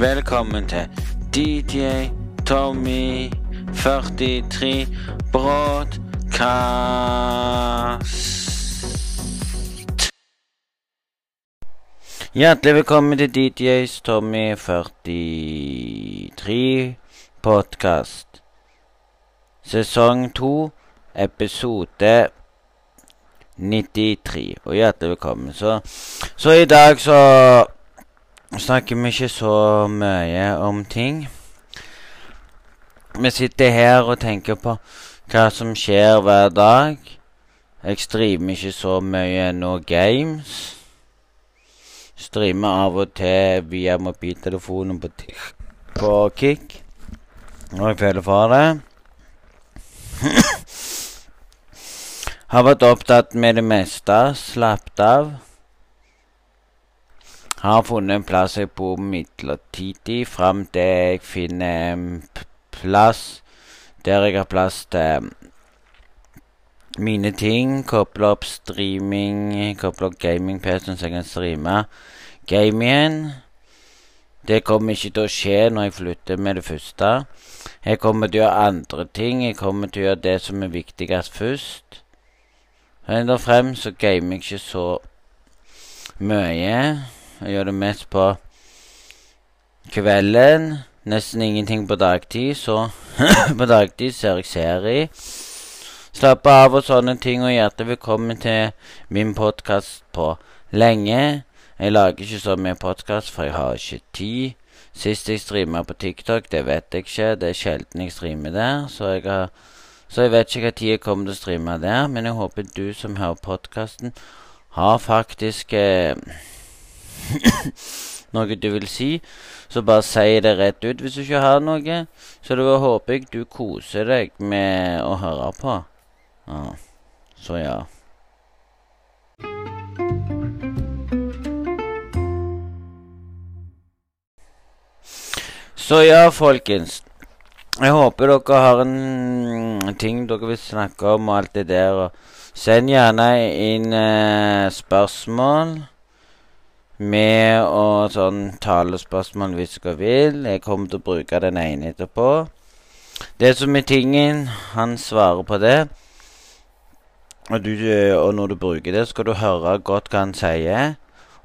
Velkommen til DJ Tommy 43 Broadcast. Hjertelig velkommen til DJs Tommy 43 Podkast. Sesong 2, episode 93. Og hjertelig velkommen. Så, så i dag så snakker vi ikke så mye om ting. Vi sitter her og tenker på hva som skjer hver dag. Jeg streamer ikke så mye nå games. Streamer av og til via mobiltelefonen på, på Kick. Når jeg føler for det. Har vært opptatt med det meste. Slappet av. Har funnet en plass jeg bor midlertidig fram til jeg finner en plass der jeg har plass til mine ting. Koble opp streaming, koble opp gaming-PC-en så jeg kan streame gamingen. Det kommer ikke til å skje når jeg flytter med det første. Jeg kommer til å gjøre andre ting. Jeg kommer til å gjøre det som er viktigst først. Enda frem så gamer jeg ikke så mye. Jeg gjør det mest på kvelden. Nesten ingenting på dagtid, så på dagtid ser jeg serie. Slappe av og sånne ting, og hjertelig velkommen til min podkast på lenge. Jeg lager ikke så mye podkast, for jeg har ikke tid. Sist jeg streama på TikTok, det vet jeg ikke. Det er sjelden jeg streamer der, så jeg, har, så jeg vet ikke hva tid jeg kommer til å streame der. Men jeg håper du som hører podkasten, har faktisk eh, noe du vil si, så bare si det rett ut hvis du ikke har noe. Så da håper jeg du koser deg med å høre på. Ja. Så ja. Så ja, folkens. Jeg håper dere har en ting dere vil snakke om og alt det der. Send gjerne inn eh, spørsmål med og sånn talespørsmål hvis dere vil. Jeg kommer til å bruke den ene etterpå. Det som er tingen, han svarer på det. Og, du, og når du bruker det, skal du høre godt hva han sier.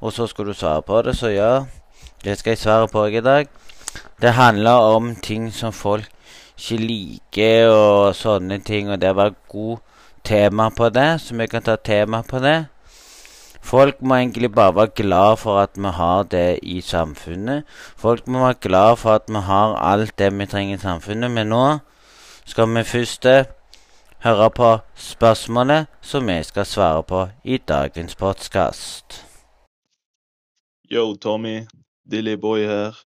Og så skal du svare på det. Så ja, det skal jeg svare på i dag. Det handler om ting som folk ikke liker, og sånne ting. Og det var god tema på det, så vi kan ta tema på det. Folk må egentlig bare være glad for at vi har det i samfunnet. Folk må være glad for at vi har alt det vi trenger i samfunnet. Men nå skal vi først høre på spørsmålet som vi skal svare på i dagens podkast. Yo, Tommy. Dillyboy her.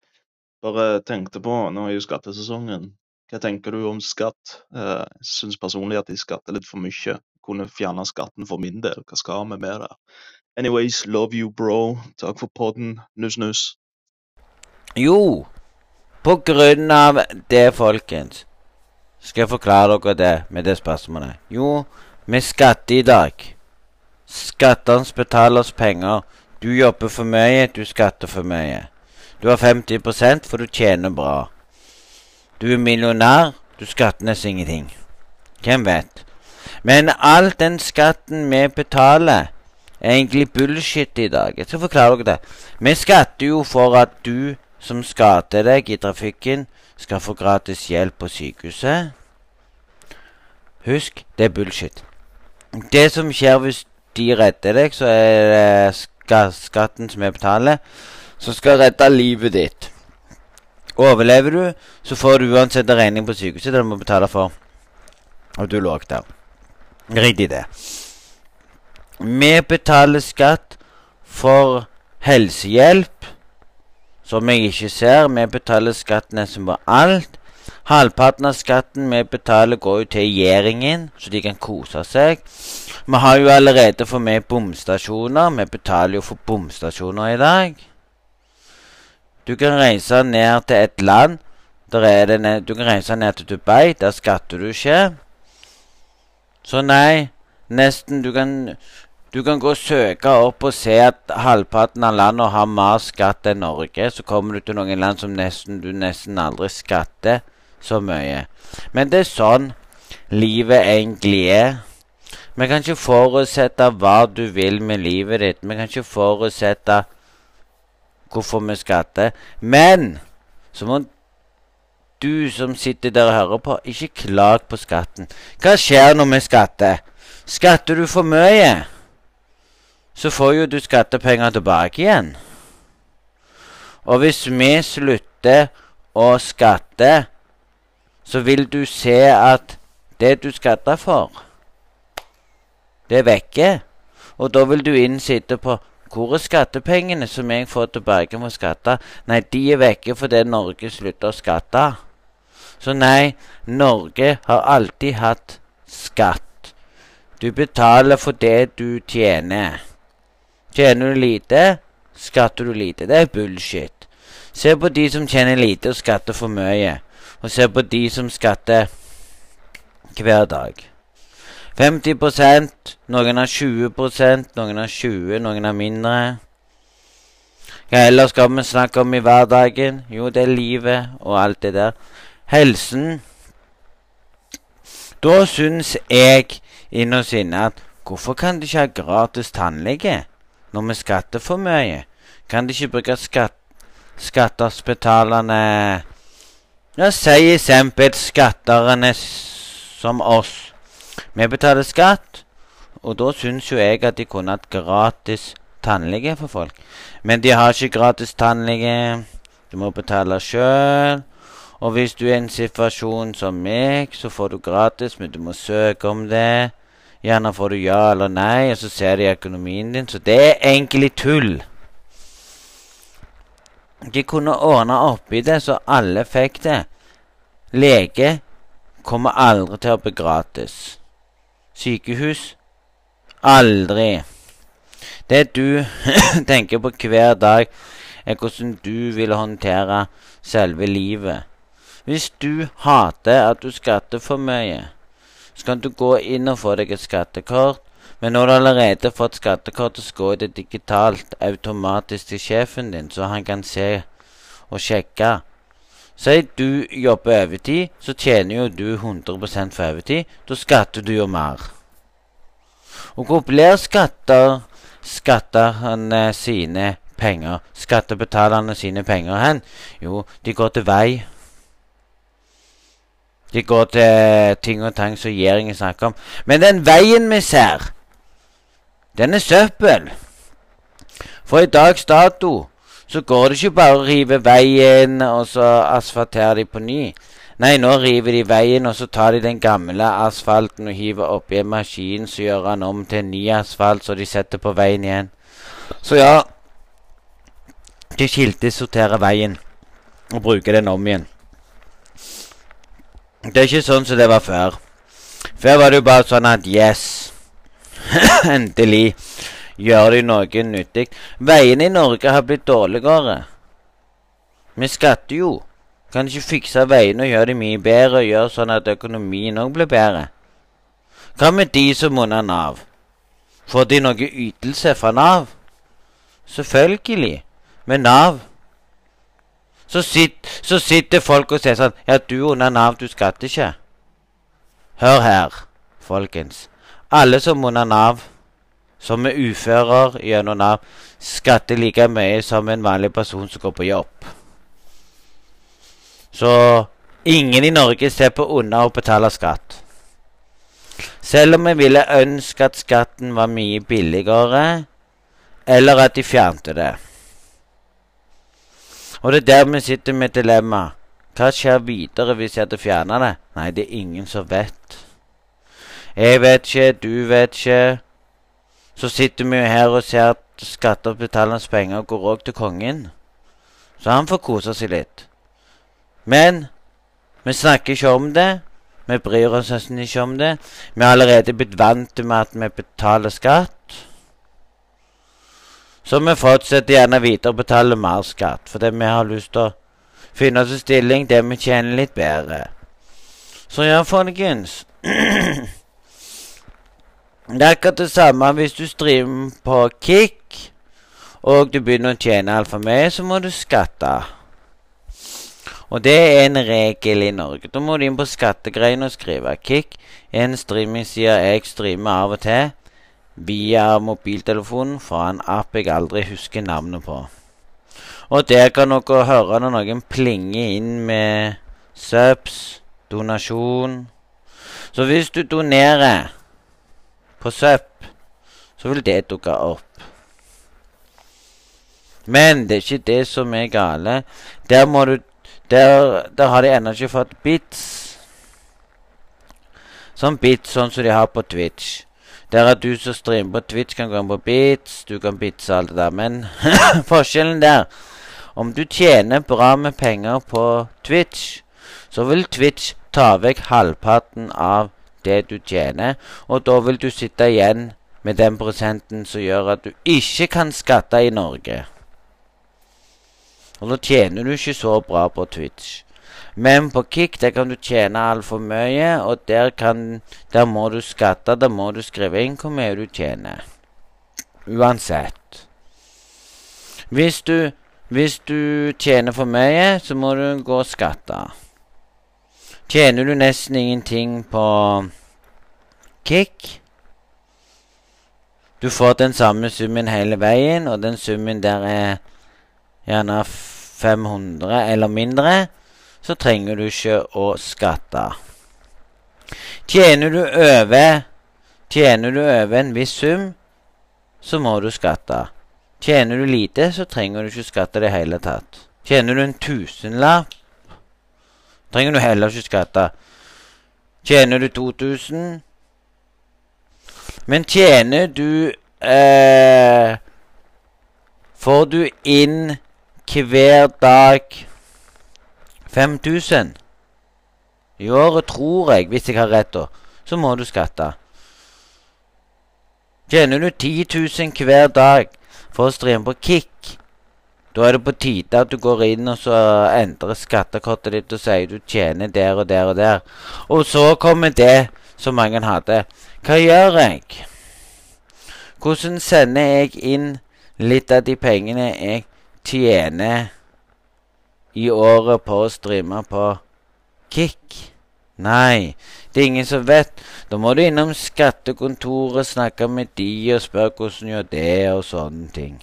Bare tenkte på, nå er jo skattesesongen. Hva tenker du om skatt? Jeg syns personlig at de skatter litt for mye. Kunne fjerne skatten for min del. Hva skal vi med det? Anyways, love you, bro. Takk for podden. Nuss, nuss. Jo, på grunn av det, folkens, skal jeg forklare dere det med det spørsmålet. Jo, vi skatter i dag. Skattene betaler oss penger. Du jobber for mye, du skatter for mye. Du har 50% for du tjener bra. Du er millionær, du skatter nesten ingenting. Hvem vet? Men all den skatten vi betaler, er egentlig bullshit i dag. Jeg skal forklare dere det. Vi skatter jo for at du som skader deg i trafikken, skal få gratis hjelp på sykehuset. Husk, det er bullshit. Det som skjer hvis de redder deg, så er det skatten som jeg betaler, som skal redde livet ditt. Overlever du, så får du uansett en regning på sykehuset der du må betale for at du lå der. Riktig det. Vi betaler skatt for helsehjelp, som jeg ikke ser. Vi betaler skatt nesten på alt. Halvparten av skatten vi betaler, går jo til regjeringen, så de kan kose seg. Vi har jo allerede for meg bomstasjoner. Vi betaler jo for bomstasjoner i dag. Du kan reise ned til et land. Ned, du kan reise ned til Dubai. Der skatter du ikke. Så nei, nesten Du kan Du kan gå og søke opp og se at halvparten av landene har mer skatt enn Norge. Så kommer du til noen land som nesten, du nesten aldri skatter så mye. Men det er sånn livet egentlig er. Vi kan ikke forutsette hva du vil med livet ditt. Vi kan ikke forutsette hvorfor vi skatter. Men så må du som sitter der og hører på, ikke klag på skatten. Hva skjer når vi skatter? Skatter du for mye, så får jo du skattepenger tilbake igjen. Og hvis vi slutter å skatte, så vil du se at det du skatter for, det er vekke. Og da vil du inn sitte på hvor er skattepengene som jeg får tilbake med skatte? Nei, de er vekke fordi Norge slutter å skatte. Så nei, Norge har alltid hatt skatt. Du betaler for det du tjener. Tjener du lite, skatter du lite. Det er bullshit. Se på de som tjener lite og skatter for mye. Og se på de som skatter hver dag. 50% noen har 20 noen har 20 noen har mindre. Hva ellers skal vi snakke om i hverdagen? Jo, det er livet og alt det der. Helsen. Da syns jeg innerst inne at hvorfor kan du ikke ha gratis tannlege når vi skatter for mye? Kan de ikke bruke skatt, skattebetalerne Ja, si eksempel skatterne som oss vi betaler skatt, og da syns jo jeg at de kunne hatt gratis tannlege for folk. Men de har ikke gratis tannlege. Du må betale sjøl. Og hvis du er i en situasjon som meg, så får du gratis, men du må søke om det. Gjerne får du ja eller nei, og så ser de økonomien din. Så det er egentlig tull. De kunne ordna opp i det, så alle fikk det. Lege kommer aldri til å bli gratis. Sykehus? Aldri. Det du tenker på hver dag, er hvordan du vil håndtere selve livet. Hvis du hater at du skatter for mye, så kan du gå inn og få deg et skattekort. Men når du allerede har fått skattekortet, så går det digitalt automatisk til sjefen din, så han kan se og sjekke. Si du jobber overtid, så tjener jo du 100% for overtid. Da skatter du jo mer. Og hvor blir skatter skatterne sine penger, skattebetalerne sine penger hen? Jo, de går til vei. De går til ting og tang som regjeringen snakker om. Men den veien vi ser, den er søppel. For i dags dato så går det ikke bare å rive veien og så asfaltere de på ny. Nei, nå river de veien, og så tar de den gamle asfalten og hiver oppi en maskin, så gjør han om til en ny asfalt, så de setter på veien igjen. Så ja De kiltesorterer veien og bruker den om igjen. Det er ikke sånn som det var før. Før var det jo bare sånn at yes Endelig gjør de noe nyttig. Veiene i Norge har blitt dårligere. Vi skatter jo. Kan ikke fikse veiene og gjøre de mye bedre og gjøre sånn at økonomien òg blir bedre? Hva med de som munner Nav? Får de noe ytelse fra Nav? Selvfølgelig. Med Nav. Så, sitt, så sitter folk og sier sånn Ja, du under Nav, du skatter ikke. Hør her, folkens. Alle som under Nav, som er ufører gjennom Nav, skatter like mye som en vanlig person som går på jobb. Så ingen i Norge ser på under å betale skatt. Selv om jeg ville ønske at skatten var mye billigere, eller at de fjernte det. Og det er der vi sitter med dilemmaet. dilemma. Hva skjer videre hvis jeg hadde fjerna det? Nei, det er ingen som vet. Jeg vet ikke, du vet ikke. Så sitter vi her og ser at skattebetalernes penger går òg til kongen. Så han får kose seg litt. Men vi snakker ikke om det. Vi bryr oss nesten ikke om det. Vi har allerede blitt vant med at vi betaler skatt. Så vi fortsetter gjerne videre å betale mer skatt, fordi vi har lyst til å finne oss en stilling der vi tjener litt bedre. Så ja, folkens Det er akkurat det samme hvis du streamer på Kick, og du begynner å tjene altfor mye, så må du skatte. Og det er en regel i Norge. Da må du inn på skattegreiene og skrive Kick. En streamingside jeg streamer av og til via mobiltelefonen fra en app jeg aldri husker navnet på. Og der kan dere høre når noen plinger inn med subs, donasjon. Så hvis du donerer på SUP, så vil det dukke opp. Men det er ikke det som er gale. Der må du Der, der har de ennå ikke fått bits. Som bits, sånn som de har på Twitch. Der at du som streamer på Twitch, kan gå inn på bits, du kan bitse alt det der. Men forskjellen der Om du tjener bra med penger på Twitch, så vil Twitch ta vekk halvparten av det du tjener, og da vil du sitte igjen med den prosenten som gjør at du ikke kan skatte i Norge. Og da tjener du ikke så bra på Twitch. Men på Kick der kan du tjene altfor mye, og der, kan, der må du skatte. Der må du skrive inn hvor mye du tjener. Uansett. Hvis du, hvis du tjener for mye, så må du gå og skatte. Tjener du nesten ingenting på Kick Du får den samme summen hele veien, og den summen der er gjerne 500 eller mindre, så trenger du ikke å skatte. Tjener du over Tjener du over en viss sum, så må du skatte. Tjener du lite, så trenger du ikke skatte i det hele tatt. Tjener du en tusenlapp, trenger du heller ikke skatte. Tjener du 2000 Men tjener du eh, Får du inn hver dag 5000 i året, tror jeg, hvis jeg har rett, da, så må du skatte. Tjener du 10 000 hver dag for å streame på Kick, da er det på tide at du går inn og så endrer skattekortet ditt og sier du tjener der og der og der. Og så kommer det som mange hadde. Hva gjør jeg? Hvordan sender jeg inn litt av de pengene jeg tjener i året på å streame på Kick? Nei, det er ingen som vet. Da må du innom skattekontoret, snakke med de og spørre hvordan gjør det, og sånne ting.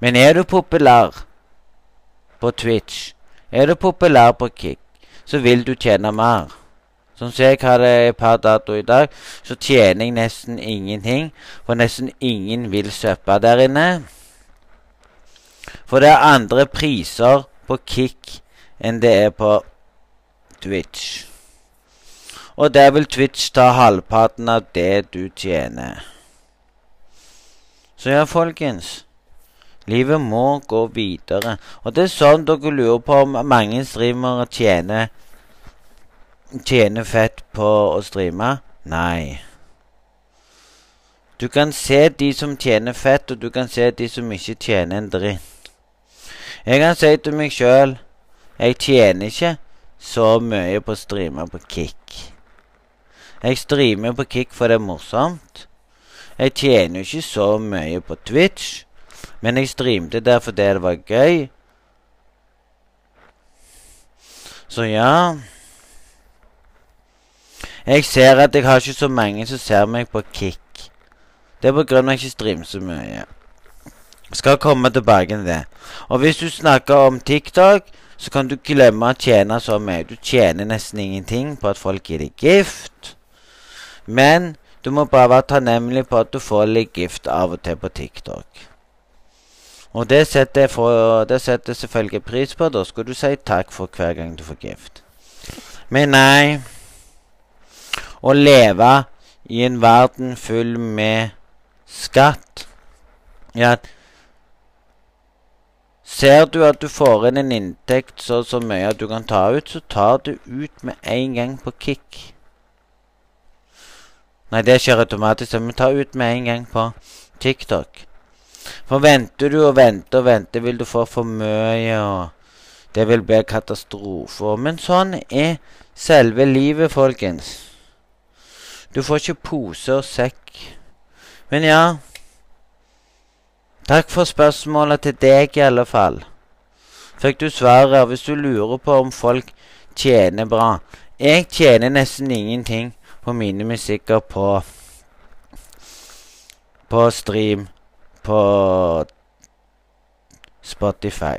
Men er du populær på Twitch, er du populær på Kick, så vil du tjene mer. Som jeg har et par dato i dag, så tjener jeg nesten ingenting. For nesten ingen vil søppe der inne. For det er andre priser på Kick enn det er på Twitch. Og der vil Twitch ta halvparten av det du tjener. Så ja, folkens. Livet må gå videre. Og det er sånn dere lurer på om mange streamere tjener Tjener fett på å streame? Nei. Du kan se de som tjener fett, og du kan se de som ikke tjener en dritt. Jeg kan si til meg sjøl jeg tjener ikke så mye på å streame på Kick. Jeg streamer på Kick for det er morsomt. Jeg tjener jo ikke så mye på Twitch. Men jeg streamte der fordi det var gøy. Så ja Jeg ser at jeg har ikke så mange som ser meg på Kick. Det er på grunn av at jeg ikke streamer så mye. Skal komme til det. Og hvis du snakker om TikTok, så kan du glemme å tjene så mye. Du tjener nesten ingenting på at folk gir deg gift. Men du må bare være takknemlig på at du får litt gift av og til på TikTok. Og det setter, for, det setter selvfølgelig pris på. Da skal du si takk for hver gang du får gift. Men nei Å leve i en verden full med skatt Ja, Ser du at du får inn en inntekt så, så mye at du kan ta ut, så tar du ut med en gang på kick. Nei, det skjer automatisk, men ta ut med en gang på TikTok. For venter du og venter og venter, vil du få for mye, og det vil bli katastrofer. Men sånn er selve livet, folkens. Du får ikke pose og sekk. Men ja Takk for spørsmålet til deg, i alle fall. Fikk du svaret hvis du lurer på om folk tjener bra. Jeg tjener nesten ingenting på mine musikker på På stream på Spotify.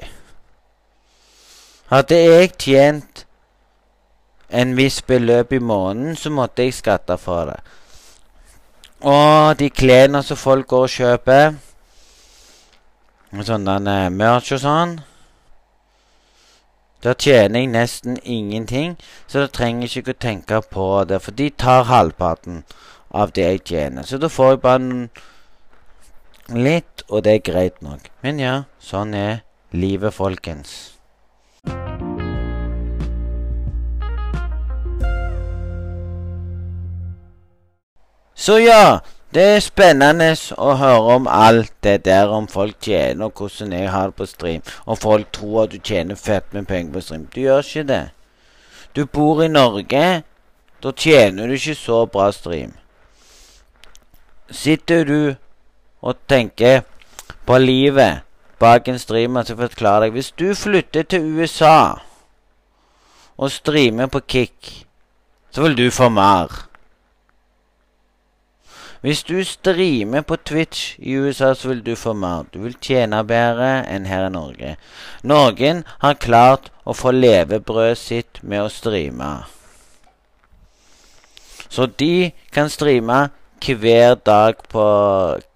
Hadde jeg tjent en viss beløp i måneden, så måtte jeg skatte for det. Og de klærne som folk går og kjøper Sånn uh, merch og sånn Der tjener jeg nesten ingenting, så da trenger jeg ikke å tenke på det. For de tar halvparten av det jeg tjener. Så da får jeg bare litt, og det er greit nok. Men ja, sånn er livet, folkens. Så ja, det er spennende å høre om alt det der, om folk tjener, og hvordan jeg har det på stream. Og folk tror at du tjener fett med penger på stream. Du gjør ikke det. Du bor i Norge. Da tjener du ikke så bra stream. Sitter du og tenker på livet bak en streamer, så forklarer deg Hvis du flytter til USA og streamer på Kick, så vil du få mer. Hvis du streamer på Twitch i USA, så vil du få mer. Du vil tjene bedre enn her i Norge. Noen har klart å få levebrødet sitt med å streame. Så de kan streame hver dag på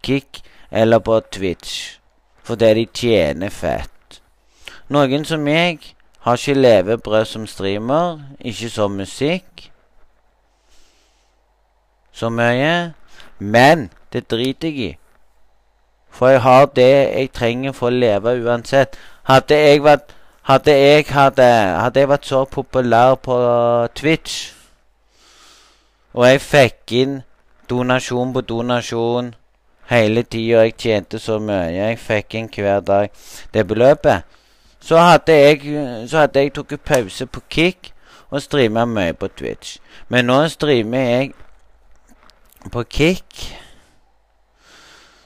Kick eller på Twitch fordi de tjener fett. Noen som meg har ikke levebrød som streamer, ikke som musikk så mye. Men det driter jeg i. For jeg har det jeg trenger for å leve uansett. Hadde jeg vært hadde jeg, hadde, hadde jeg vært så populær på Twitch, og jeg fikk inn donasjon på donasjon hele tida, jeg tjente så mye, jeg fikk inn hver dag det beløpet, så hadde jeg, så hadde jeg tatt pause på Kick og streama mye på Twitch. Men nå streamer jeg på Kick.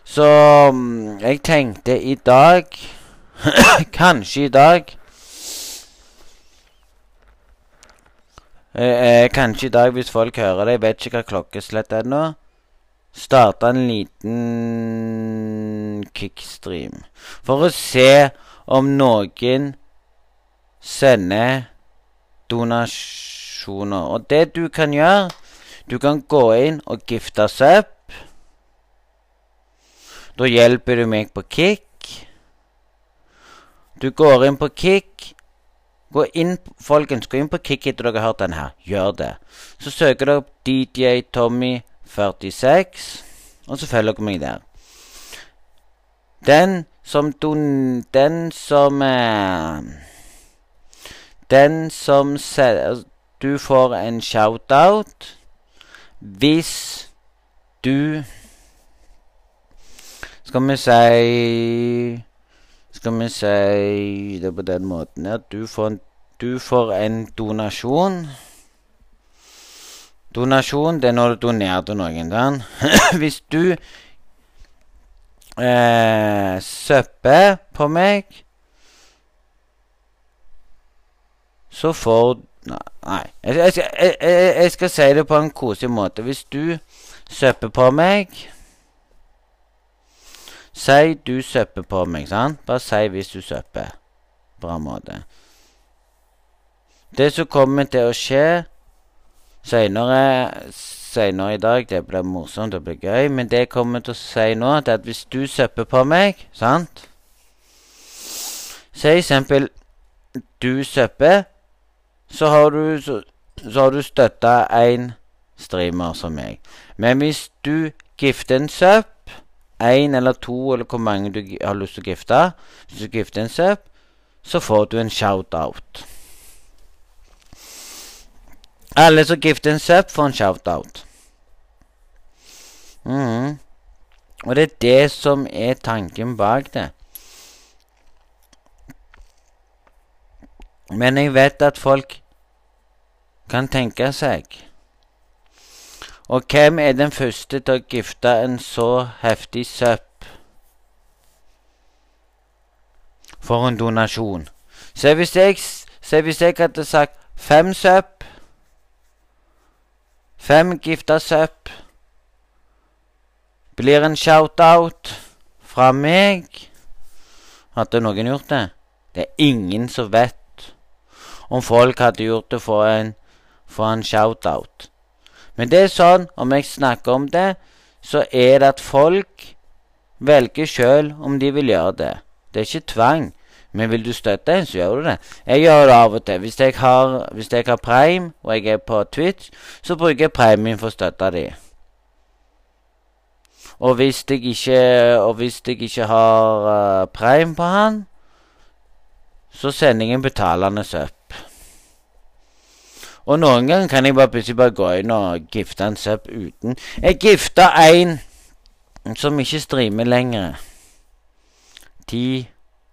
Så mm, jeg tenkte i dag Kanskje i dag eh, eh, Kanskje i dag, hvis folk hører det. Jeg vet ikke hva klokkeslett er nå. Starte en liten kickstream. For å se om noen sender donasjoner. Og det du kan gjøre du kan gå inn og gifte seg opp. Da hjelper du meg på Kick. Du går inn på Kick. Gå inn, folkens, gå inn på Kick etter dere har hørt den her. Gjør det. Så søker dere opp DJ Tommy46, og så følger dere meg der. Den som don... Den som eh, Den som Du får en shout-out. Hvis du Skal vi si Skal vi si det på den måten at du får en, du får en donasjon. Donasjon det er når du donerer til noen. Den. Hvis du eh, søpper på meg, så får du Nei. Jeg, jeg, jeg, jeg, skal si det på en koselig måte. Hvis du søpper på meg Si du søpper på meg, sant? Bare si hvis du søpper. Bra måte. Det som kommer til å skje seinere i dag Det blir morsomt, det blir gøy. Men det jeg kommer til å si nå, det er at hvis du søpper på meg, sant Si eksempel du søpper så har du, så, så du støtta én streamer som meg. Men hvis du gifter en sub, én eller to eller hvor mange du har lyst til å gifte, hvis du gifter en sub, så får du en shout-out. Alle som gifter en sub, får en shout-out. Mm. Og det er det som er tanken bak det. Men jeg vet at folk kan tenke seg Og hvem er den første til å gifte en så heftig søpp for en donasjon? Se hvis jeg, se hvis jeg hadde sagt fem søpp Fem gifta søpp blir en shout-out fra meg. Hadde noen gjort det? Det er ingen som vet om folk hadde gjort det for en, en shout-out. Men det er sånn, om jeg snakker om det, så er det at folk velger sjøl om de vil gjøre det. Det er ikke tvang. Men vil du støtte en, så gjør du det. Jeg gjør det av og til. Hvis jeg har, hvis jeg har Prime, og jeg er på Twitch, så bruker jeg Prime min for å støtte de. Og hvis jeg ikke, hvis jeg ikke har uh, Prime på han, så sender jeg en betalende sub. Og noen ganger kan jeg bare plutselig bare gå inn og gifte en søpp uten. Jeg gifta en som ikke streamer lenger. Ti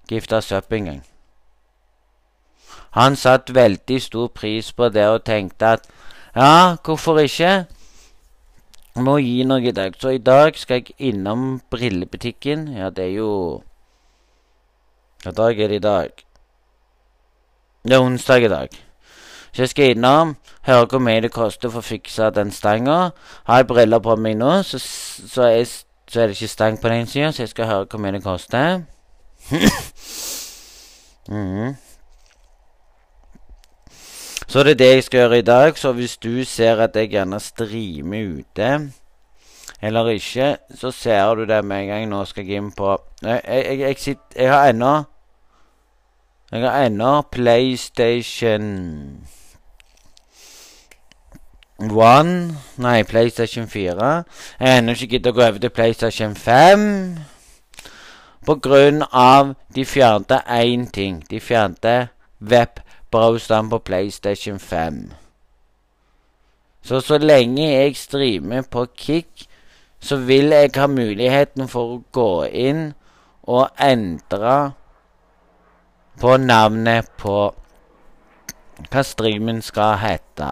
gifta søpp en gang. Han satte veldig stor pris på det og tenkte at ja, hvorfor ikke? Må gi noe i dag. Så i dag skal jeg innom brillebutikken. Ja, det er jo Hva dag er det i dag? Det er onsdag i dag. Så jeg skal innom, høre hvor mye det koster for å fikse den stanga. Har jeg briller på meg nå, så, så, er, så er det ikke stang på den sida, så jeg skal høre hvor mye det koster. mm. Så det er det jeg skal gjøre i dag. Så hvis du ser at jeg gjerne streamer ute eller ikke, så ser du det med en gang. Nå skal jeg inn på Jeg, jeg, jeg, sitter, jeg har ennå Jeg har ennå PlayStation One Nei, PlayStation 4. Jeg har ennå ikke giddet å gå over til PlayStation 5. På grunn av de fjernte én ting. De fjernte webbrowseren på PlayStation 5. Så så lenge jeg streamer på Kick, så vil jeg ha muligheten for å gå inn og endre på navnet på hva streamen skal hete.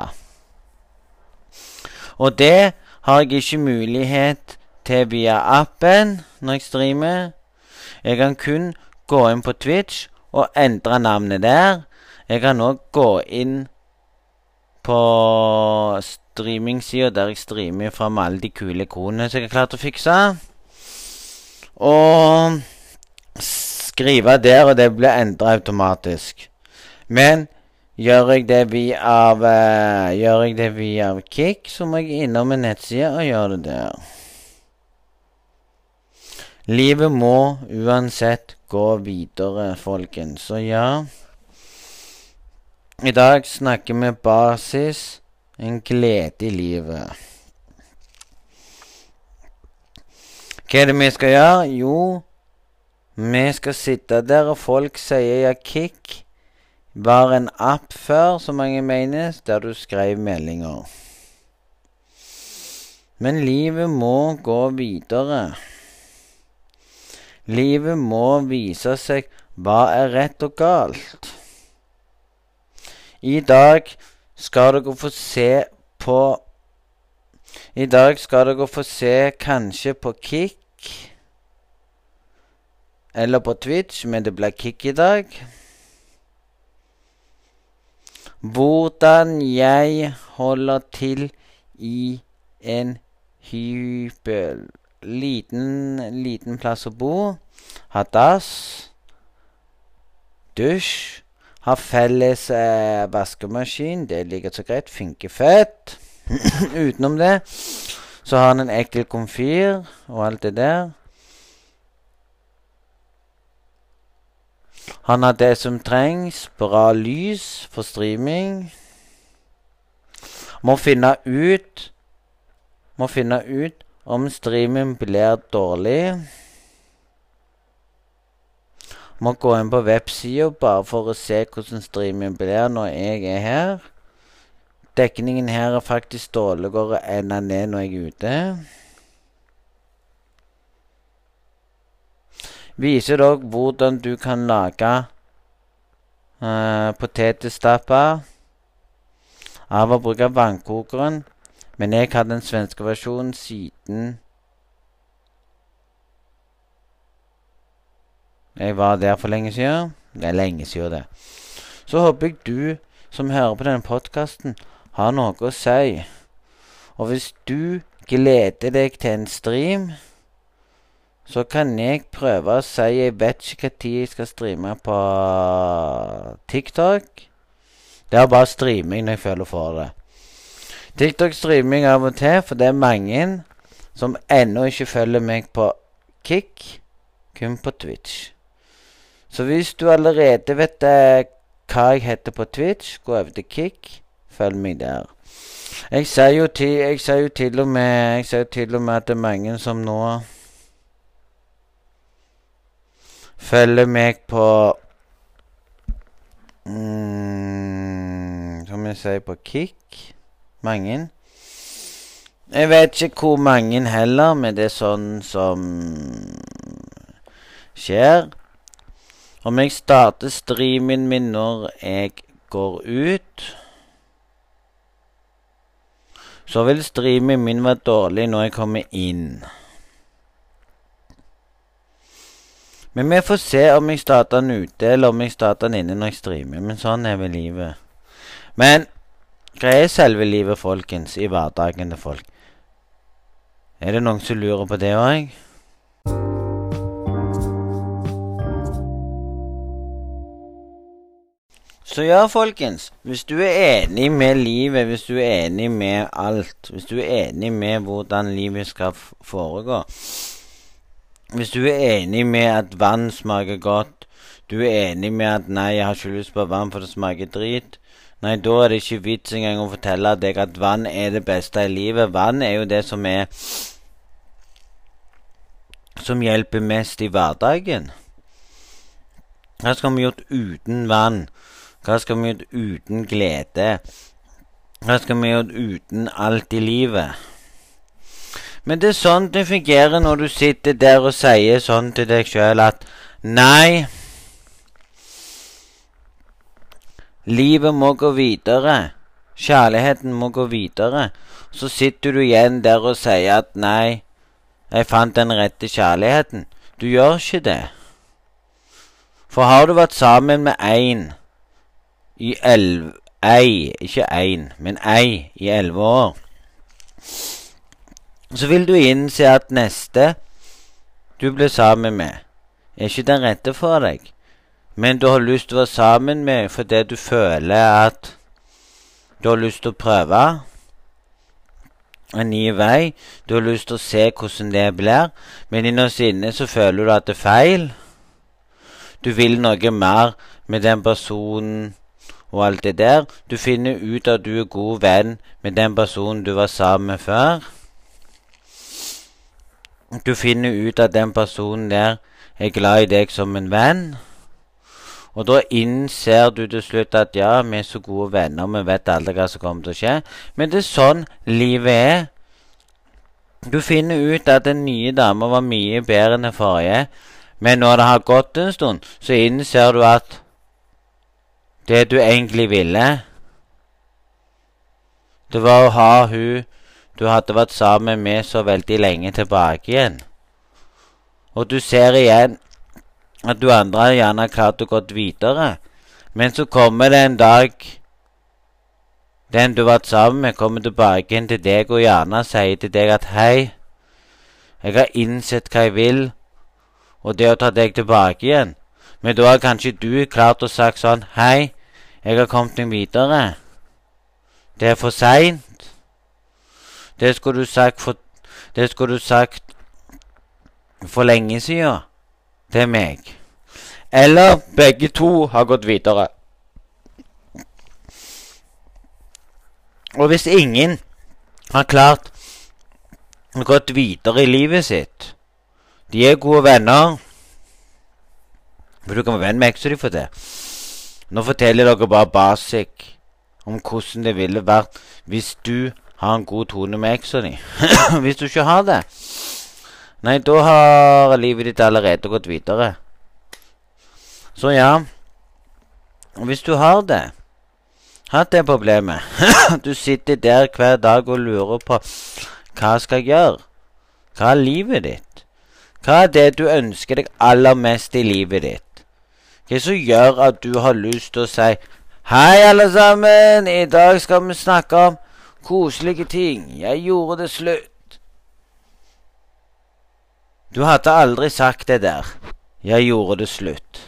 Og det har jeg ikke mulighet til via appen når jeg streamer. Jeg kan kun gå inn på Twitch og endre navnet der. Jeg kan òg gå inn på streamingsida der jeg streamer fra alle de kule ikonene som jeg har klart å fikse. Og skrive der, og det blir endra automatisk. Men gjør jeg det via av, uh, Gjør jeg det via Kik, så må jeg innom en nettside og gjøre det der. Livet må uansett gå videre, folkens. Så ja I dag snakker vi basis en glede i livet. Hva er det vi skal gjøre? Jo, vi skal sitte der, og folk sier ja, Kick var en app før, som mange mener, der du skrev meldinger. Men livet må gå videre. Livet må vise seg hva er rett og galt. I dag skal dere få se på I dag skal dere få se kanskje på Kick. Eller på Twitch, men det blir Kick i dag. Hvordan jeg holder til i en hybel liten, liten plass å bo. Ha dass. Dusj. Ha felles eh, vaskemaskin. Det ligger så greit. Funker fett. Utenom det så har han en ekkel komfyr og alt det der. Han har det som trengs. Bra lys for streaming. Må finne ut Må finne ut om streamen blir dårlig Må gå inn på websida bare for å se hvordan streamen blir når jeg er her. Dekningen her er faktisk dårligere enn den er når jeg er ute. Viser dere hvordan du kan lage uh, potetstappe av å bruke vannkokeren Men jeg har den svenske versjonen siden Jeg var der for lenge siden. Det er lenge siden, det. Så håper jeg du som hører på denne podkasten, har noe å si. Og hvis du gleder deg til en stream, så kan jeg prøve å si Jeg vet ikke når jeg skal streame på TikTok. Det er bare streaming når jeg føler for det. TikTok-streaming av og til, for det er mange som ennå ikke følger meg på Kick, kun på Twitch. Så hvis du allerede vet eh, hva jeg heter på Twitch, gå over til Kick. Følg meg der. Jeg sier jo jo til og med Jeg sier jo til og med at det er mange som nå følger meg på mm, Som jeg sier på Kick. Mange. Jeg vet ikke hvor mange heller, men det er sånn som skjer. Om jeg starter streamen min når jeg går ut Så vil streamen min være dårlig når jeg kommer inn. Men vi får se om jeg starter den ute, eller om jeg starter den inne når jeg streamer. Men sånn er vel livet. Men hva er selve livet, folkens, i hverdagen til folk? Er det noen som lurer på det òg? Så ja, folkens. Hvis du er enig med livet, hvis du er enig med alt, hvis du er enig med hvordan livet skal foregå Hvis du er enig med at vann smaker godt, du er enig med at 'nei, jeg har ikke lyst på vann, for det smaker drit', nei, da er det ikke vits engang å fortelle deg at vann er det beste i livet. Vann er jo det som er Som hjelper mest i hverdagen. Hva skal vi gjort uten vann? Hva skal vi gjøre uten glede? Hva skal vi gjøre uten alt i livet? Men det er sånn det fungerer når du sitter der og sier sånn til deg sjøl at nei Livet må gå videre. Kjærligheten må gå videre. Så sitter du igjen der og sier at nei, jeg fant den rette kjærligheten. Du gjør ikke det. For har du vært sammen med én i elleve Ei, ikke én, men ei i elleve år. Så vil du innse at neste du blir sammen med, er ikke den rette for deg. Men du har lyst til å være sammen med fordi du føler at du har lyst til å prøve en ny vei. Du har lyst til å se hvordan det blir, men innerst inne så føler du at det er feil. Du vil noe mer med den personen og alt det der. Du finner ut at du er god venn med den personen du var sammen med før. Du finner ut at den personen der er glad i deg som en venn. Og da innser du til slutt at ja, vi er så gode venner, vi vet aldri hva som kommer til å skje. Men det er sånn livet er. Du finner ut at den nye dama var mye bedre enn den forrige, men når det har gått en stund, så innser du at det du egentlig ville, det var å ha hun du hadde vært sammen med så veldig lenge tilbake igjen. Og du ser igjen at du andre gjerne har klart å gått videre, men så kommer det en dag den du har vært sammen med, kommer tilbake igjen til deg og gjerne sier til deg at hei, jeg har innsett hva jeg vil, og det å ta deg tilbake igjen. Men da har kanskje du klart å sagt sånn hei, jeg har kommet meg videre. Det er for seint. Det skulle du sagt for Det skulle du sagt for lenge siden til meg. Eller begge to har gått videre. Og hvis ingen har klart å gått videre i livet sitt De er gode venner. For du kan være venn med eksa di for det. Nå forteller jeg dere bare basic om hvordan det ville vært hvis du har en god tone med eksa di. hvis du ikke har det Nei, da har livet ditt allerede gått videre. Så ja Hvis du har det, hatt det problemet. du sitter der hver dag og lurer på hva skal jeg gjøre? Hva er livet ditt? Hva er det du ønsker deg aller mest i livet ditt? Hva som gjør at du har lyst til å si Hei, alle sammen! I dag skal vi snakke om koselige ting. Jeg gjorde det slutt. Du hadde aldri sagt det der. Jeg gjorde det slutt.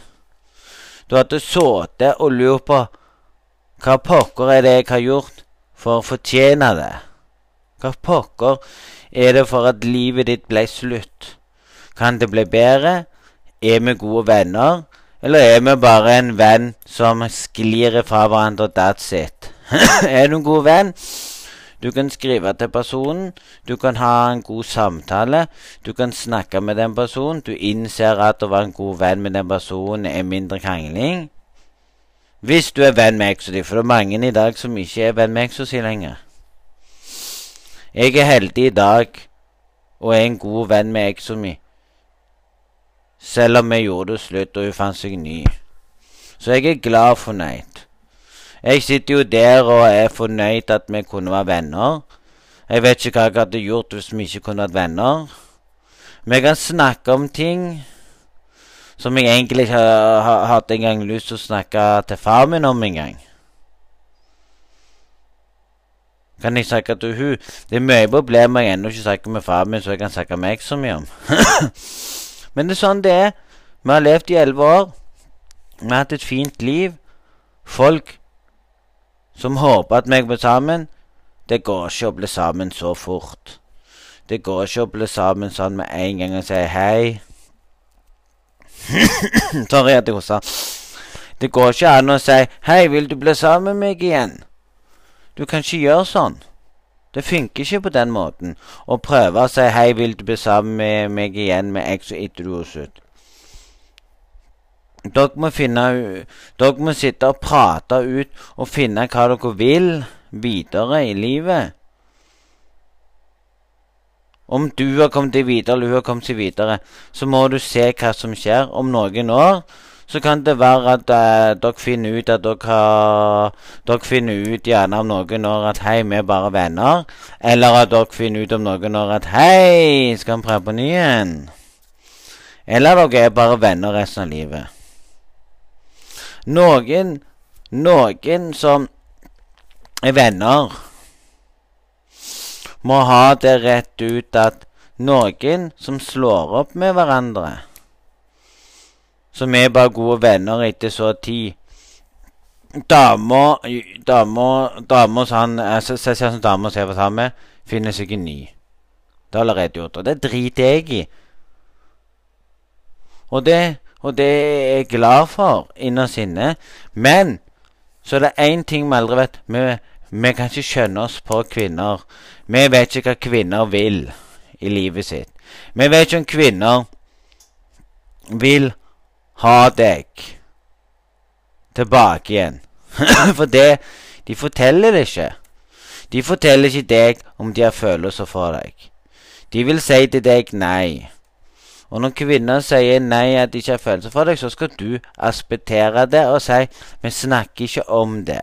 Du hadde sittet og lurt på hva pokker er det jeg har gjort for å fortjene det? Hva pokker er det for at livet ditt ble slutt? Kan det bli bedre? Er vi gode venner? Eller er vi bare en venn som sklir fra hverandre, that's it? er du en god venn? Du kan skrive til personen, du kan ha en god samtale, du kan snakke med den personen, du innser at å være en god venn med den personen er mindre krangling. Hvis du er venn med Exody, for det er mange i dag som ikke er venn med Exody lenger. Jeg er heldig i dag og er en god venn med Exomy. Selv om vi gjorde det slutt og hun fant seg ny. Så jeg er glad og fornøyd. Jeg sitter jo der og er fornøyd at vi kunne være venner. Jeg vet ikke hva jeg hadde gjort hvis vi ikke kunne vært venner. Vi kan snakke om ting som jeg egentlig ikke hatt engang lyst til å snakke til far min om engang. Kan jeg snakke til hun? Det er mye problemer jeg ennå ikke snakker med far min, så jeg kan snakke meg så mye om. Men det er sånn det er. Vi har levd i elleve år. Vi har hatt et fint liv. Folk som håper at vi blir sammen. Det går ikke å bli sammen så fort. Det går ikke å bli sammen sånn med en gang og si hei. Sorry at jeg hosta. Det går ikke an å si 'Hei, vil du bli sammen med meg igjen?' Du kan ikke gjøre sånn. Det funker ikke på den måten. Å prøve å si 'Hei, vil du bli sammen med meg igjen?' med X og etter slutt. Dere må finne Dere må sitte og prate ut og finne hva dere vil videre i livet. Om du har kommet deg videre, eller hun har kommet seg videre, så må du se hva som skjer. Om noen år så kan det være at eh, dere finner ut at dere har Dere finner ut gjerne om noen år at hei, vi er bare venner. Eller at dere finner ut om noen år at hei, skal vi prøve på ny igjen? Eller dere er bare venner resten av livet. Noen Noen som er venner må ha det rett ut at noen som slår opp med hverandre, som er bare gode venner etter så tid Dama Dama Se sånn dama som på sammen med, finner seg en ny. Det har allerede gjort. Og det driter jeg i. Og det, og det er jeg glad for innerst inne. Men så er det én ting vi aldri vet. Vi vi kan ikke skjønne oss på kvinner. Vi vet ikke hva kvinner vil i livet sitt. Vi vet ikke om kvinner vil ha deg tilbake igjen. for det De forteller det ikke. De forteller ikke deg om de har følelser for deg. De vil si til deg nei. Og når kvinner sier nei, at de ikke har følelser for deg, så skal du aspektere det og si vi snakker ikke om det.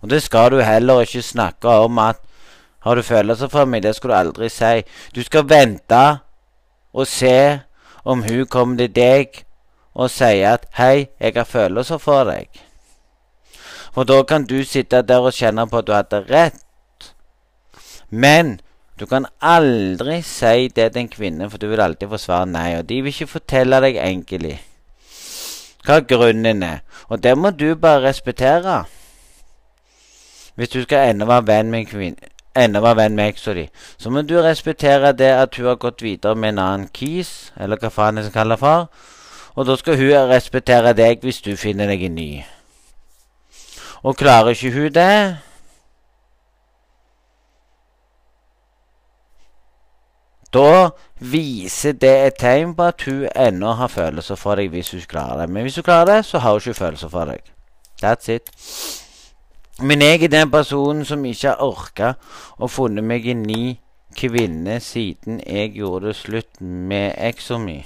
Og det skal du heller ikke snakke om at har du følelser for meg? Det skal du aldri si. Du skal vente og se om hun kommer til deg og sier at 'Hei, jeg har følelser for deg'. For da kan du sitte der og kjenne på at du hadde rett. Men du kan aldri si det til en kvinne, for du vil alltid få svar nei. Og de vil ikke fortelle deg enkelt hva grunnen er. Og det må du bare respektere. Hvis du skal ennå være venn med en kvinne enda være venn med eksa så må du respektere det at hun har gått videre med en annen kis, eller hva faen jeg skal kalle far, og da skal hun respektere deg hvis du finner deg en ny. Og klarer ikke hun det Da viser det et tegn på at hun ennå har følelser for deg hvis hun klarer det. Men hvis hun klarer det, så har hun ikke følelser for deg. That's it. Men jeg er den personen som ikke har orka å funne meg en ny kvinne siden jeg gjorde det slutt med eksa mi.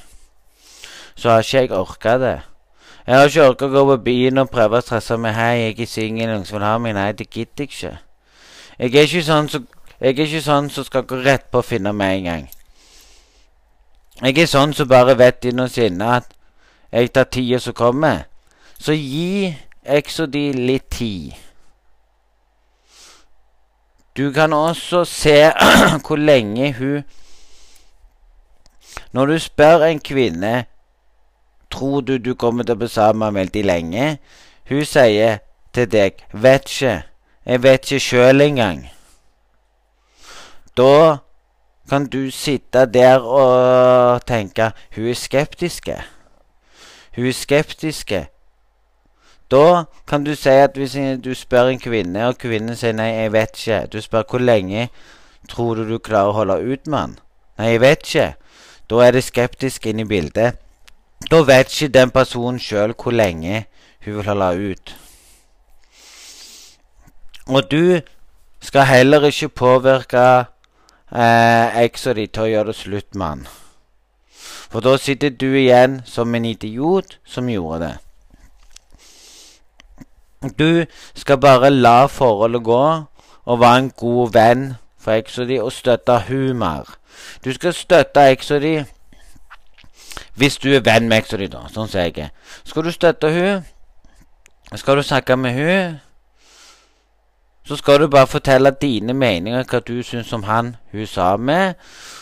Så har ikke jeg orka det. Jeg har ikke orket å gå på byen og prøve å stresse meg. Hei, jeg er singel, noen som vil ha meg. Nei, det gidder jeg ikke. Jeg er ikke sånn som ikke sånn som skal gå rett på å finne meg en gang. Jeg er sånn som bare vet innerst inne at jeg tar tida som kommer. Så gi Exodi litt tid. Du kan også se hvor lenge hun Når du spør en kvinne Tror du du kommer til å bli sammen veldig lenge? Hun sier til deg 'Vet ikke'. Jeg vet ikke sjøl engang. Da kan du sitte der og tenke 'Hun er skeptiske'. Hun er skeptiske. Da kan du si at hvis du spør en kvinne, og kvinnen sier 'nei, jeg vet ikke', du spør 'hvor lenge tror du du klarer å holde ut med han'? 'Nei, jeg vet ikke'. Da er det skeptisk inne i bildet. Da vet ikke den personen sjøl hvor lenge hun vil holde ut. Og du skal heller ikke påvirke eh, eksa di til å gjøre det slutt med han. For da sitter du igjen som en idiot som gjorde det. Du skal bare la forholdet gå og være en god venn for eksa di og støtte hun mer. Du skal støtte eksa di hvis du er venn med eksa di, da, sånn sier jeg. Skal du støtte hun, skal du snakke med hun, så skal du bare fortelle dine meninger, hva du syns om han hun sa med.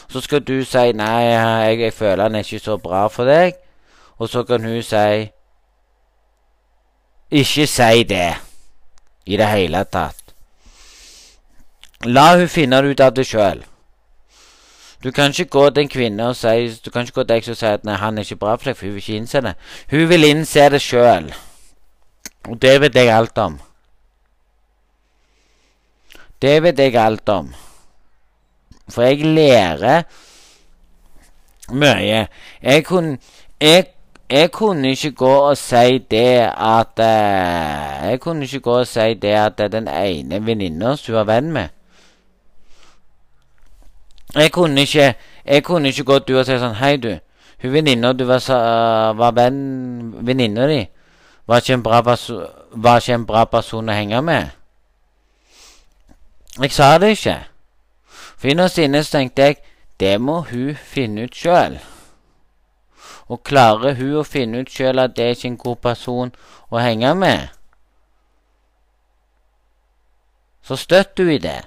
Så skal du si 'nei, jeg, jeg føler han er ikke så bra for deg'. Og så kan hun si 'ikke si det' i det hele tatt. La hun finne det ut av det sjøl. Du kan ikke gå til en kvinne og si Du kan ikke gå til deg og si at nei, han er ikke bra for deg, for hun vil ikke innse det. Hun vil innse det sjøl. Og det vet jeg alt om. Det vet jeg alt om. For jeg lærer mye. Jeg kunne jeg, jeg kunne ikke gå og si det at uh, Jeg kunne ikke gå og si det at den ene venninna som hun var venn med Jeg kunne ikke Jeg kunne ikke gå du og si sånn Hei, du. Hun venninna du var, var venn Venninna di var ikke, en bra var ikke en bra person å henge med. Jeg sa det ikke. For innerst inne tenkte jeg det må hun finne ut sjøl. Og klarer hun å finne ut sjøl at det er ikke en god person å henge med, så støtter hun i det.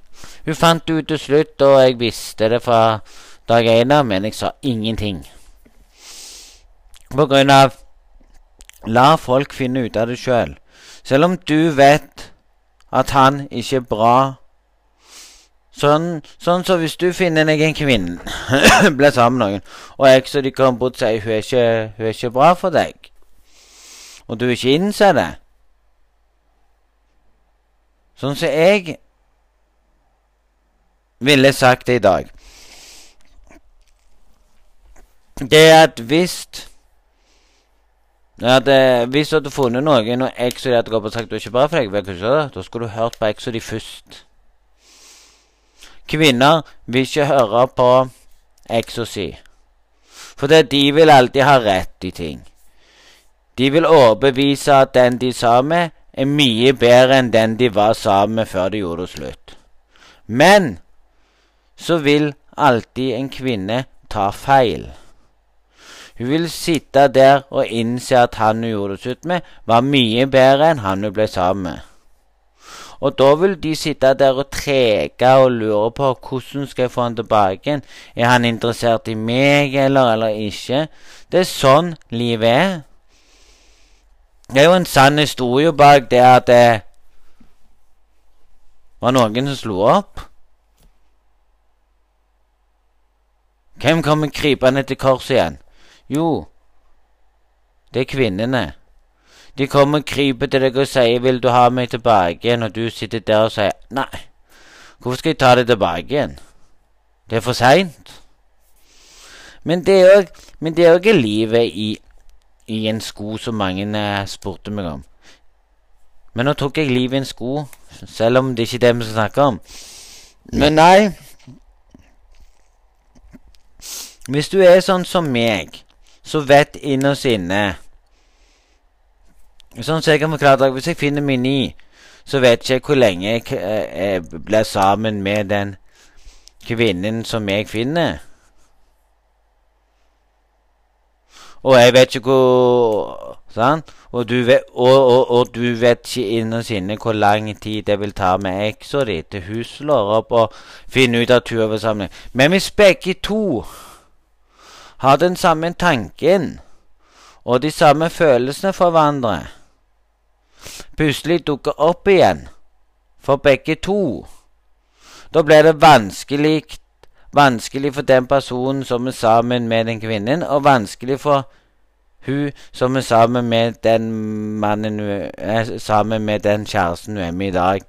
Hun fant det ut til slutt, og jeg visste det fra dag én av, men jeg sa ingenting. På grunn av La folk finne ut av det sjøl. Selv. selv om du vet at han ikke er bra Sånn, sånn så hvis du finner deg en kvinne, blir sammen med noen, og jeg så de kommer bort og sier hun er, ikke, hun er ikke bra for deg, og du ikke innser det Sånn som jeg ville sagt det i dag Det er at hvis at, eh, Hvis du hadde funnet noen og så hadde gått og sagt du er ikke bra for deg, da skulle du hørt på så de først. Kvinner vil ikke høre på eksosi. For de vil alltid ha rett i ting. De vil overbevise at den de sa med, er mye bedre enn den de var sammen med før de gjorde det slutt. Men så vil alltid en kvinne ta feil. Hun vil sitte der og innse at han hun gjorde det slutt med, var mye bedre enn han hun ble sammen med. Og da vil de sitte der og trege og lure på hvordan skal jeg få han tilbake igjen. Er han interessert i meg eller, eller ikke? Det er sånn livet er. Det er jo en sann historie bak det at det var noen som slo opp. Hvem kommer krypende til korset igjen? Jo, det er kvinnene. De kommer og kryper til deg og sier 'Vil du ha meg tilbake igjen?' Og du sitter der og sier 'Nei, hvorfor skal jeg ta deg tilbake igjen?' Det er for seint. Men det er òg livet i, i, en sko som mange uh, spurte meg om. Men nå tok jeg livet i en sko, selv om det ikke er det vi skal snakke om. Men nei Hvis du er sånn som meg, så vet innerst inne Sånn som jeg kan forklare deg, Hvis jeg finner min ni, så vet ikke jeg hvor lenge jeg eh, eh, blir sammen med den kvinnen som jeg finner. Og jeg vet ikke hvor Sant? Og du vet, og, og, og du vet ikke innerst inne hvor lang tid det vil ta med eksa di til hun slår opp og finner ut at turoversamling. er. Men hvis begge to har den samme tanken og de samme følelsene for hverandre, plutselig dukker opp igjen for begge to, da blir det vanskelig, vanskelig for den personen som er sammen med den kvinnen, og vanskelig for hun som er sammen med den mannen er sammen med den kjæresten hun er med i dag.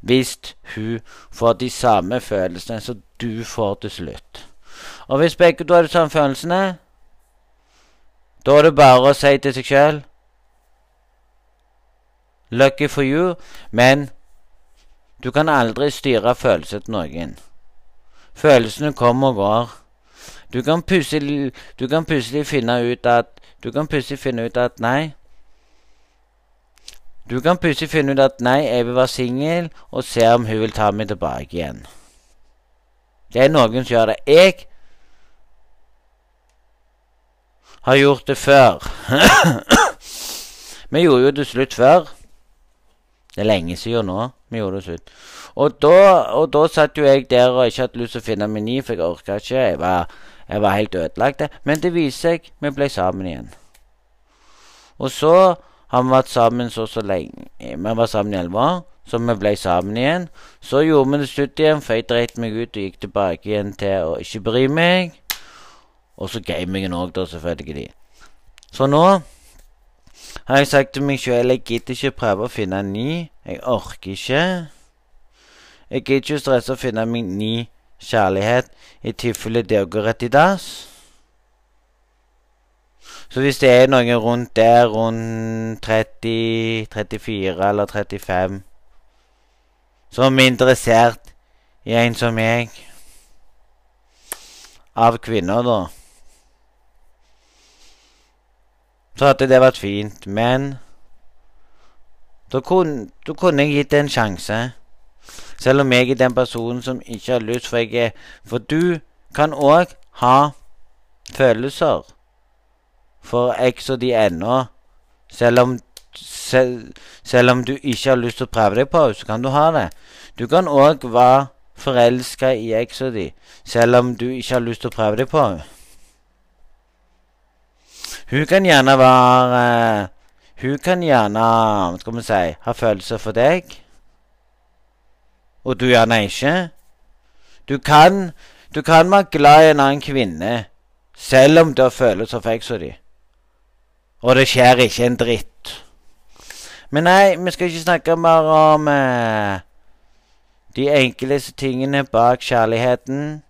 Hvis hun får de samme følelsene som du får til slutt. Og hvis begge to har de samme følelsene, da er det bare å si til seg sjøl Lucky for you, men du kan aldri styre følelser til noen. Følelsene kommer og går. Du kan plutselig, du kan plutselig finne ut at du kan plutselig finne ut at nei. Du kan plutselig finne ut at nei, jeg vil være singel, og se om hun vil ta meg tilbake igjen. Det er noen som gjør det. Jeg har gjort det før. vi gjorde jo det slutt før. Det er lenge siden nå. Vi gjorde det slutt. Og da, og da satt jo jeg der og ikke hadde lyst til å finne meny, for jeg orka ikke. Jeg var jeg var helt ødelagt. Men det viser seg vi ble sammen igjen. Og så har vi vært sammen så så lenge. Vi var sammen i elleve år, så vi ble sammen igjen. Så gjorde vi det slutt igjen, for jeg dreit meg ut og gikk tilbake igjen til å ikke bry meg. Og så gamingen òg, da, selvfølgelig. Så nå har jeg sagt til meg sjøl jeg gidder ikke prøve å finne en ny. Jeg orker ikke. Jeg gidder ikke stresse å finne min ny kjærlighet i tilfelle det går rett i dass. Så hvis det er noen rundt der, rundt 30, 34 eller 35, som er interessert i en som meg Av kvinner, da. Så hadde det vært fint, men da kunne, da kunne jeg gitt det en sjanse. Selv om jeg er den personen som ikke har lyst, for jeg er For du kan òg ha følelser for X og de ennå. Selv om selv, selv, om du ikke har lyst til å prøve deg på så kan du ha det. Du kan òg være forelska i og de, selv om du ikke har lyst til å prøve deg på Hun kan gjerne være Hun kan gjerne, skal vi si, ha følelser for deg og du gjerne ikke. Du kan, du kan være glad i en annen kvinne selv om du har følelser for eksa di. Og det skjer ikke en dritt. Men nei, vi skal ikke snakke mer om eh, de enkleste tingene bak kjærligheten.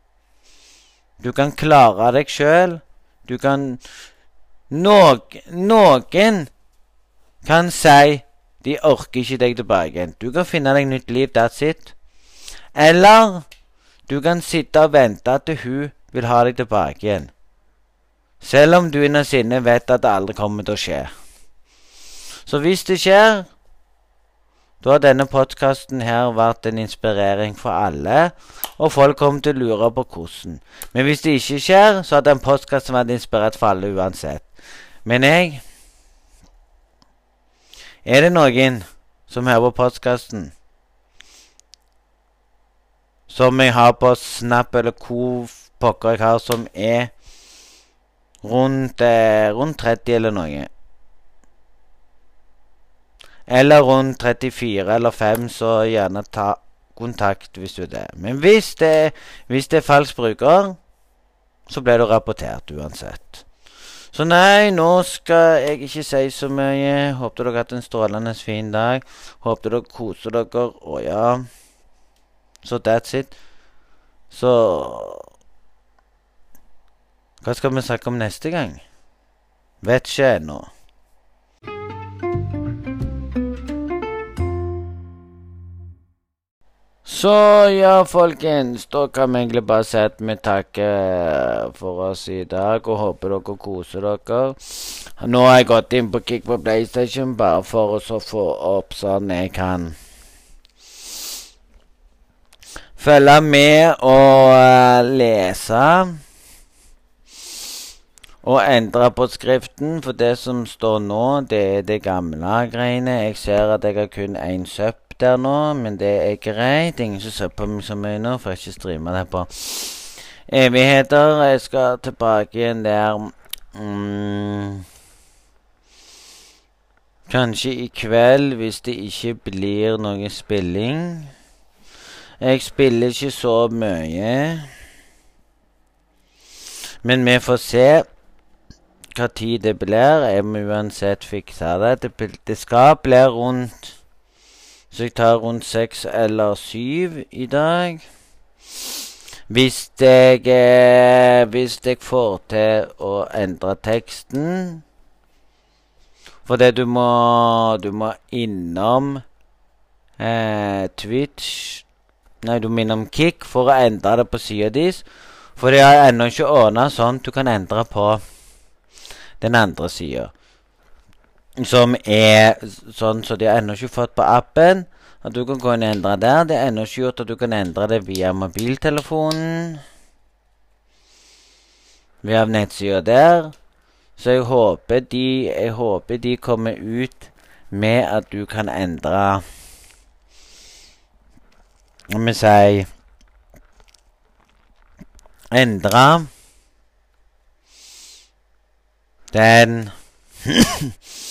Du kan klare deg sjøl. Du kan Noen kan si de orker ikke deg tilbake igjen. Du kan finne deg nytt liv. That's it. Eller du kan sitte og vente at hun vil ha deg tilbake igjen. Selv om du innerst inne vet at det aldri kommer til å skje. Så hvis det skjer, da har denne podkasten her vært en inspirering for alle, og folk kommer til å lure på hvordan. Men hvis det ikke skjer, så har den podkasten vært inspirert for alle uansett. Men jeg Er det noen som hører på postkassen som jeg har på Snap, eller hvor pokker jeg har, som er rundt, eh, rundt 30 eller noe. Eller rundt 34 eller 5, så gjerne ta kontakt hvis du er det. Men hvis det, hvis det er falsk bruker, så blir du rapportert uansett. Så nei, nå skal jeg ikke si så mye. Håper dere hatt en strålende fin dag. Håper dere koser dere. Å ja. Så that's it. Så Hva skal vi snakke om neste gang? Vet ikke ennå. Så ja, folkens. Da kan vi egentlig bare si at vi takker for oss i dag og håper dere koser dere. Nå har jeg gått inn på Kick på PlayStation bare for å få opp sånn jeg kan følge med og uh, lese. Og endre på skriften, for det som står nå, det er det gamle greiene. Jeg ser at jeg har kun én der nå, men det er greit. Ingen som ser på meg så mye nå, for jeg ikke streamer det på evigheter. Jeg skal tilbake igjen der mm, Kanskje i kveld, hvis det ikke blir noe spilling. Jeg spiller ikke så mye. Men vi får se hva tid det blir. Jeg må uansett fikse det. Det, det skal bli rundt så jeg tar rundt seks eller syv i dag. Hvis jeg, eh, hvis jeg får til å endre teksten Fordi du må, du må innom eh, Twitch Nei, du må innom Kick for å endre det på sida deres. For det har ennå ikke ordna sånn du kan endre på den andre sida. Som er sånn så de har ennå ikke fått på appen. At du kan gå inn og endre der. Det er ennå ikke gjort at du kan endre det via mobiltelefonen. Via nettsida der. Så jeg håper de Jeg håper de kommer ut med at du kan endre Om vi sier Endre den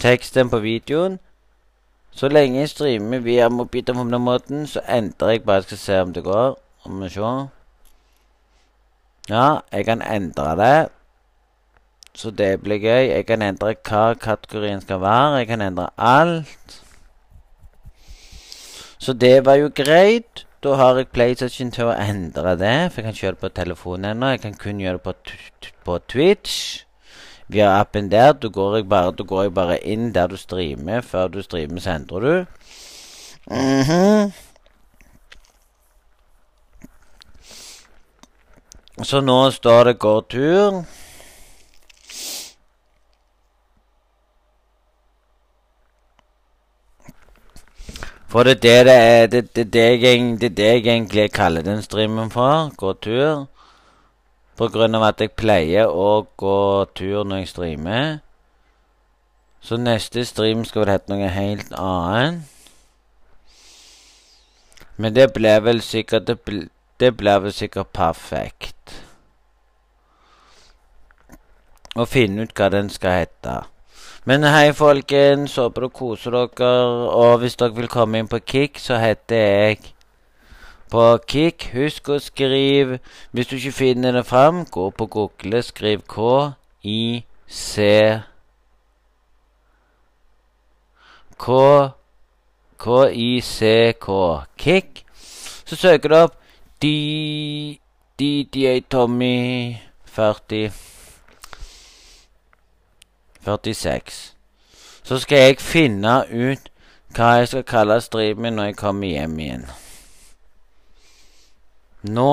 teksten på videoen. Så lenge jeg streamer via mobiltelefonen, så endrer jeg bare skal se om det går. Om vi ser. Ja, jeg kan endre det. Så det blir gøy. Jeg kan endre hva kategorien skal være. Jeg kan endre alt. Så det var jo greit. Da har jeg PlayStation til å endre det, for jeg kan ikke gjøre det på telefonen ennå. Jeg kan kun gjøre det på, på Twitch via appen der. Da går, bare, da går jeg bare inn der du streamer. Før du streamer, så endrer du. Mm -hmm. Så nå står det 'går tur'. For det er det, det, det, det, jeg, det, det jeg egentlig kaller den streamen for. Gå tur. På grunn av at jeg pleier å gå tur når jeg streamer. Så neste stream skal vel hete noe helt annet. Men det ble vel sikkert Det, ble, det blir vel sikkert perfekt. Å finne ut hva den skal hete. Men hei, folkens. Håper dere koser dere. Og hvis dere vil komme inn på Kick, så heter jeg på Kik. Husk å skrive Hvis du ikke finner det fram, gå på Google, skriv K-I-C K K-I-C-K. Kick. Så søker du opp DDA Tommy 40 46. Så skal jeg finne ut hva jeg skal kalle streamen når jeg kommer hjem igjen. Nå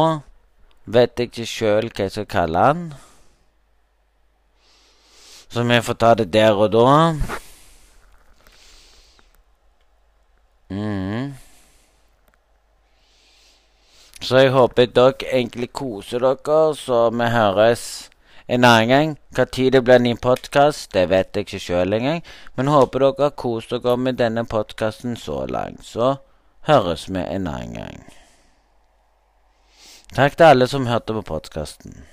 vet jeg ikke sjøl hva jeg skal kalle han. Så vi får ta det der og da. Mm. Så jeg håper dere egentlig koser dere, så vi høres en annen gang. Når det blir ny podkast, det vet jeg ikke sjøl engang. Men håper dere har kost dere med denne podkasten så langt. Så høres vi en annen gang. Takk til alle som hørte på podkasten.